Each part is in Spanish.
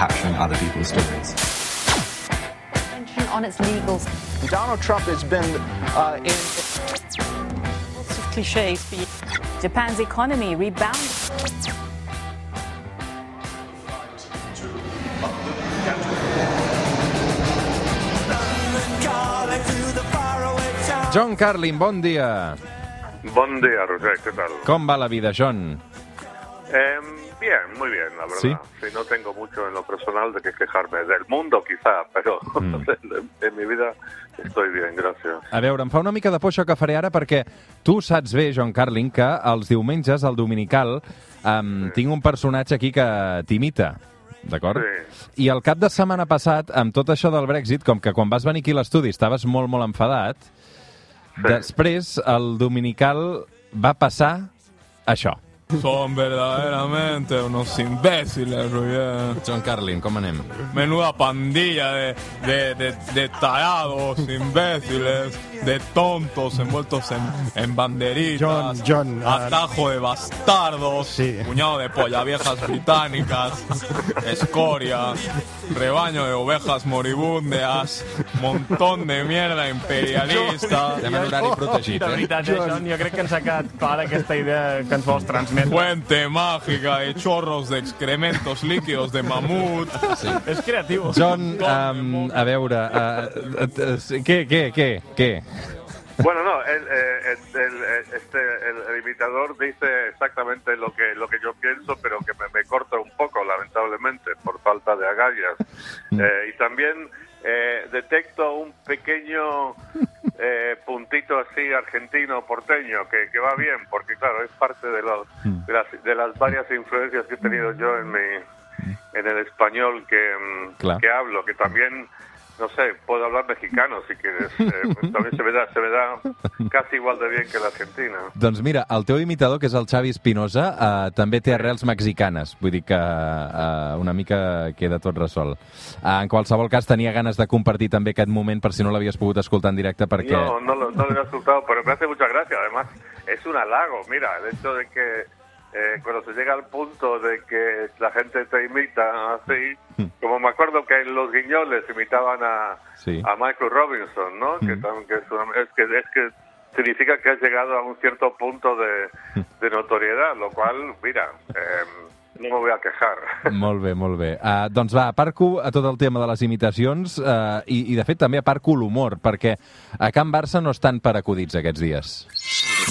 capturing other people's stories. on its legals. Donald Trump has been uh, in. Lots of cliches. Japan's economy rebounded. John Carlin, bon dia. Bon día, Roger, ¿qué tal? Com va la vida, John? Eh, bien, muy bien, la verdad. ¿Sí? no tengo mucho en lo personal de que quejarme. Del mundo, quizá, pero Mm. en, mi vida estoy bien, gracias. A veure, em fa una mica de por això que faré ara perquè tu saps bé, John Carlin, que els diumenges, al Dominical, um, tinc un personatge aquí que t'imita. D'acord? Sí. I el cap de setmana passat, amb tot això del Brexit, com que quan vas venir aquí a l'estudi estaves molt, molt enfadat, després el Dominical va passar això. Son verdaderamente unos imbéciles, Roger. John Carlin, com anem? Menuda pandilla de, de, de, de tarados, imbéciles, de tontos envueltos en, en banderitas. John, John, ah, Atajo de bastardos. Sí. Puñado de polla viejas británicas. Escoria. Rebaño de ovejas moribundas. Montón de mierda imperialista. En horari protegit, De eh? veritat, eh, John, jo crec que ens ha quedat clara aquesta idea que ens vols transmetre. Fuente mágica de chorros de excrementos líquidos de mamut. És creatiu. John, um, a veure, uh, uh, uh, què, què, què, què? Bueno, no, el, eh, el, el- este, el, el imitador dice exactamente lo que lo que yo pienso, pero que me, me corta un poco, lamentablemente, por falta de agallas. Eh, y también eh, detecto un pequeño eh, puntito así argentino porteño que, que va bien, porque claro, es parte de, los, de, las, de las varias influencias que he tenido yo en mi en el español que, mm, Claro. que hablo, que también no sé, puedo hablar mexicano si quieres. Eh, pues también se me, da, se me da casi igual de bien que el argentino. Doncs mira, el teu imitador, que és el Xavi Espinosa, uh, també té arrels mexicanes. Vull dir que uh, una mica queda tot resolt. Uh, en qualsevol cas, tenia ganes de compartir també aquest moment per si no l'havies pogut escoltar en directe perquè... No, no, lo- no lo he escuchado, pero me hace mucha gracia. Además, es un halago. Mira, el hecho de que eh, cuando se llega al punto de que la gente te imita así, como me acuerdo que en Los Guiñoles imitaban a, Sí. a Michael Robinson, ¿no? Que, tam- que es, una- es que es que significa que has llegado a un cierto punto de, de notoriedad, lo cual, mira, eh, no me voy a quejar. Molt bé, molt bé. Uh, doncs va, aparco a tot el tema de les imitacions uh, i, i, de fet, també aparco l'humor, perquè a Can Barça no estan per acudits aquests dies.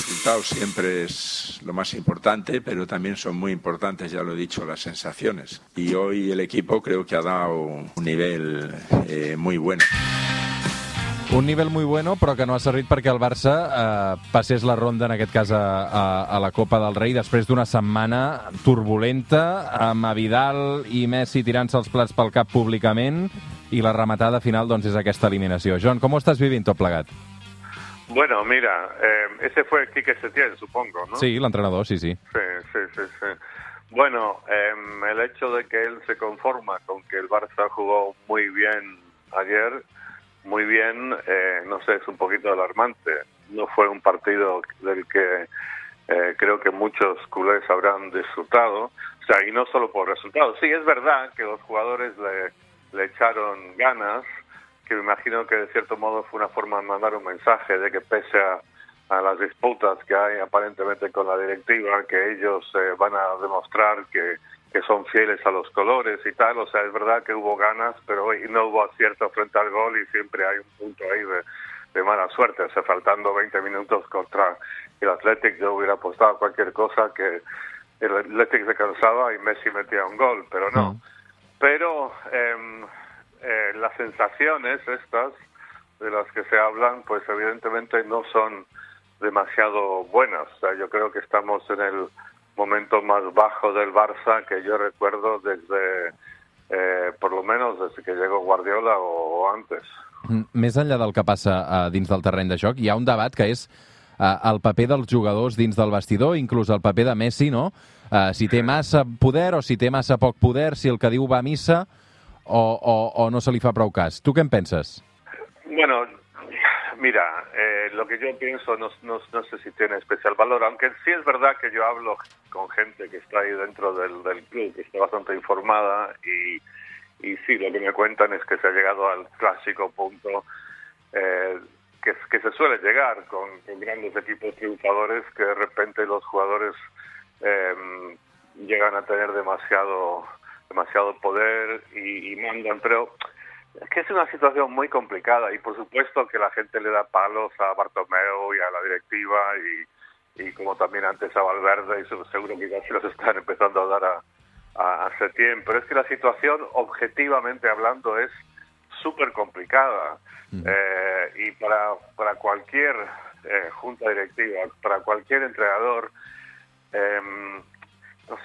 El resultado siempre es lo más importante, pero también son muy importantes, ya lo he dicho, las sensaciones. Y hoy el equipo creo que ha dado un nivel eh, muy bueno. Un nivell muy bueno, però que no ha servit perquè el Barça eh, passés la ronda, en aquest cas, a, a, a la Copa del Rei, després d'una setmana turbulenta, amb Vidal i Messi tirant-se els plats pel cap públicament, i la rematada final doncs, és aquesta eliminació. John, com ho estàs vivint tot plegat? Bueno, mira, eh, ese fue Quique Setién, supongo, ¿no? Sí, l'entrenador, sí, sí. Sí, sí, sí, sí. Bueno, em, el hecho de que él se conforma con que el Barça jugó muy bien ayer, muy bien, eh, no sé, es un poquito alarmante. No fue un partido del que eh, creo que muchos culés habrán disfrutado. O sea, y no solo por resultados. Sí, es verdad que los jugadores le, le echaron ganas, que me imagino que de cierto modo fue una forma de mandar un mensaje de que pese a, a las disputas que hay aparentemente con la directiva, que ellos eh, van a demostrar que, que son fieles a los colores y tal. O sea, es verdad que hubo ganas, pero hoy no hubo acierto frente al gol y siempre hay un punto ahí de, de mala suerte. O sea, faltando 20 minutos contra el Athletic, yo hubiera apostado a cualquier cosa que el Athletic se cansaba y Messi metía un gol, pero no. Pero em, eh, las sensaciones estas de las que se hablan, pues evidentemente no son demasiado buenas. O sea, yo creo que estamos en el momento más bajo del Barça que yo recuerdo desde, eh, por lo menos desde que llegó Guardiola o, o antes. Mm, Més enllà del que passa uh, dins del terreny de joc, hi ha un debat que és uh, el paper dels jugadors dins del vestidor, inclús el paper de Messi, no? Uh, si té massa poder o si té massa poc poder, si el que diu va a missa o, no se li fa prou cas. Tu què en? Bueno, mira, eh, lo que yo pienso no, no, no sé si tiene especial valor, aunque sí es verdad que yo hablo con gente que está ahí dentro del, club, que está bastante informada y, y sí, lo que me cuentan es que se ha llegado al clásico punto eh, que, que se suele llegar con, con grandes equipos triunfadores, que de repente los jugadores eh, llegan a tener demasiado demasiado poder y, y mandan, pero es que es una situación muy complicada y por supuesto que la gente le da palos a Bartomeu y a la directiva y, y como también antes a Valverde y se- seguro que ya se los están empezando a dar a, a, a Setién, pero es que la situación objetivamente hablando es súper complicada Eh, y para, para cualquier eh, junta directiva, para cualquier entrenador, em,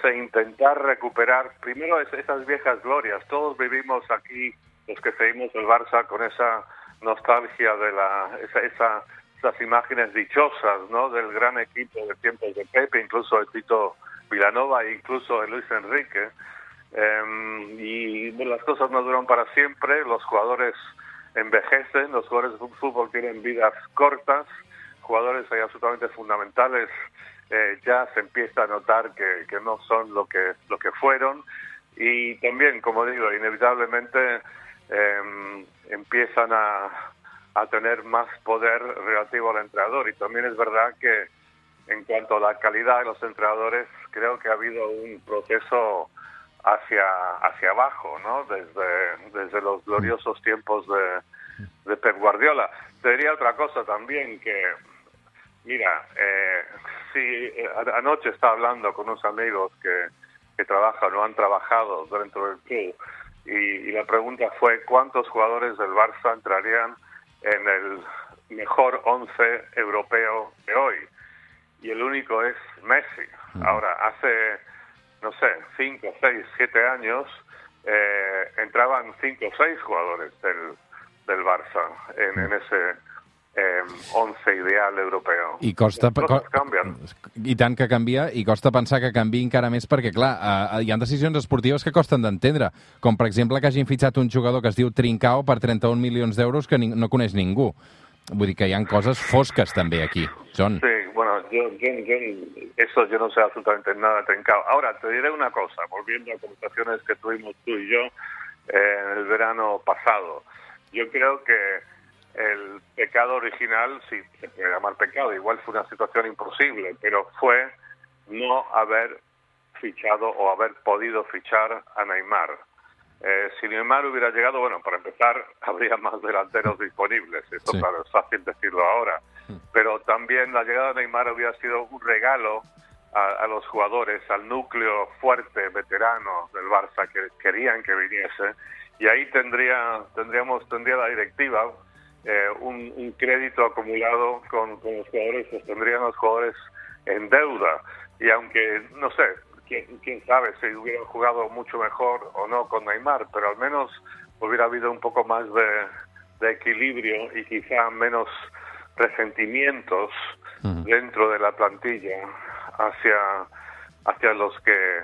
sé, intentar recuperar primero es- esas viejas glorias. Todos vivimos aquí, los que seguimos el Barça, con esa nostalgia de la, esa, esa- esas imágenes dichosas, ¿no? Del gran equipo de tiempos de Pepe, incluso de Tito Vilanova e incluso de Luis Enrique. Em, y las cosas no duran para siempre, los jugadores envejecen, los jugadores de fútbol tienen vidas cortas, jugadores absolutamente fundamentales eh, ya se empieza a notar que, no son lo que lo que fueron. Y también como digo inevitablemente em, empiezan a, a tener más poder relativo al entrenador. Y también es verdad que en cuanto a la calidad de los entrenadores creo que ha habido un proceso hacia hacia abajo no desde desde los gloriosos tiempos de, de Pep Guardiola. Te diría otra cosa también que Mira, eh, sí, eh, anoche estaba hablando con unos amigos que, que trabajan o han trabajado dentro del club y, y la pregunta fue cuántos jugadores del Barça entrarían en el mejor once europeo de hoy y el único es Messi. Ahora, hace, no sé, cinco, seis, siete años eh, entraban cinco o seis jugadores del, del Barça en, en ese eh, once ideal europeo. I costa... Coses canvien. I tant que canvia, i costa pensar que canvi encara més perquè, clar, eh, hi ha decisions esportives que costen d'entendre, com per exemple que hagin fitxat un jugador que es diu Trincao per 31 milions d'euros que no coneix ningú. Vull dir que hi han coses fosques també aquí, John. Sí, bueno, yo, yo, yo- eso yo no sé absolutamente nada de Trincao. Ahora, te diré una cosa, volviendo a conversaciones que tuvimos tú y yo eh, en el verano pasado. Yo creo que el pecado original, si se puede llamar pecado, igual fue una situación imposible, pero fue no haber fichado o haber podido fichar a Neymar. Eh, si Neymar hubiera llegado, bueno, para empezar, habría más delanteros disponibles. Esto, Sí. claro, es fácil decirlo ahora. Pero también la llegada de Neymar hubiera sido un regalo a, a los jugadores, al núcleo fuerte, veterano del Barça que querían que viniese. Y ahí tendría, tendríamos, tendría la directiva eh, un, un crédito acumulado con, con los jugadores, pues tendrían los jugadores en deuda. Y aunque, no sé, quién, quién sabe si hubieran jugado mucho mejor o no con Neymar, pero al menos hubiera habido un poco más de, de equilibrio y quizá menos resentimientos dentro de la plantilla hacia, hacia los que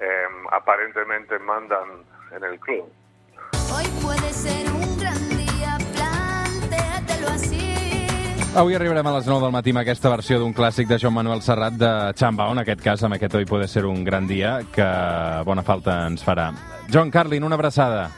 eh, aparentemente mandan en el club. Avui arribarem a les 9 del matí amb aquesta versió d'un clàssic de Joan Manuel Serrat de Chambao, en aquest cas, amb aquest Hoy puede ser un gran dia, que bona falta ens farà. John Carlin, una abraçada.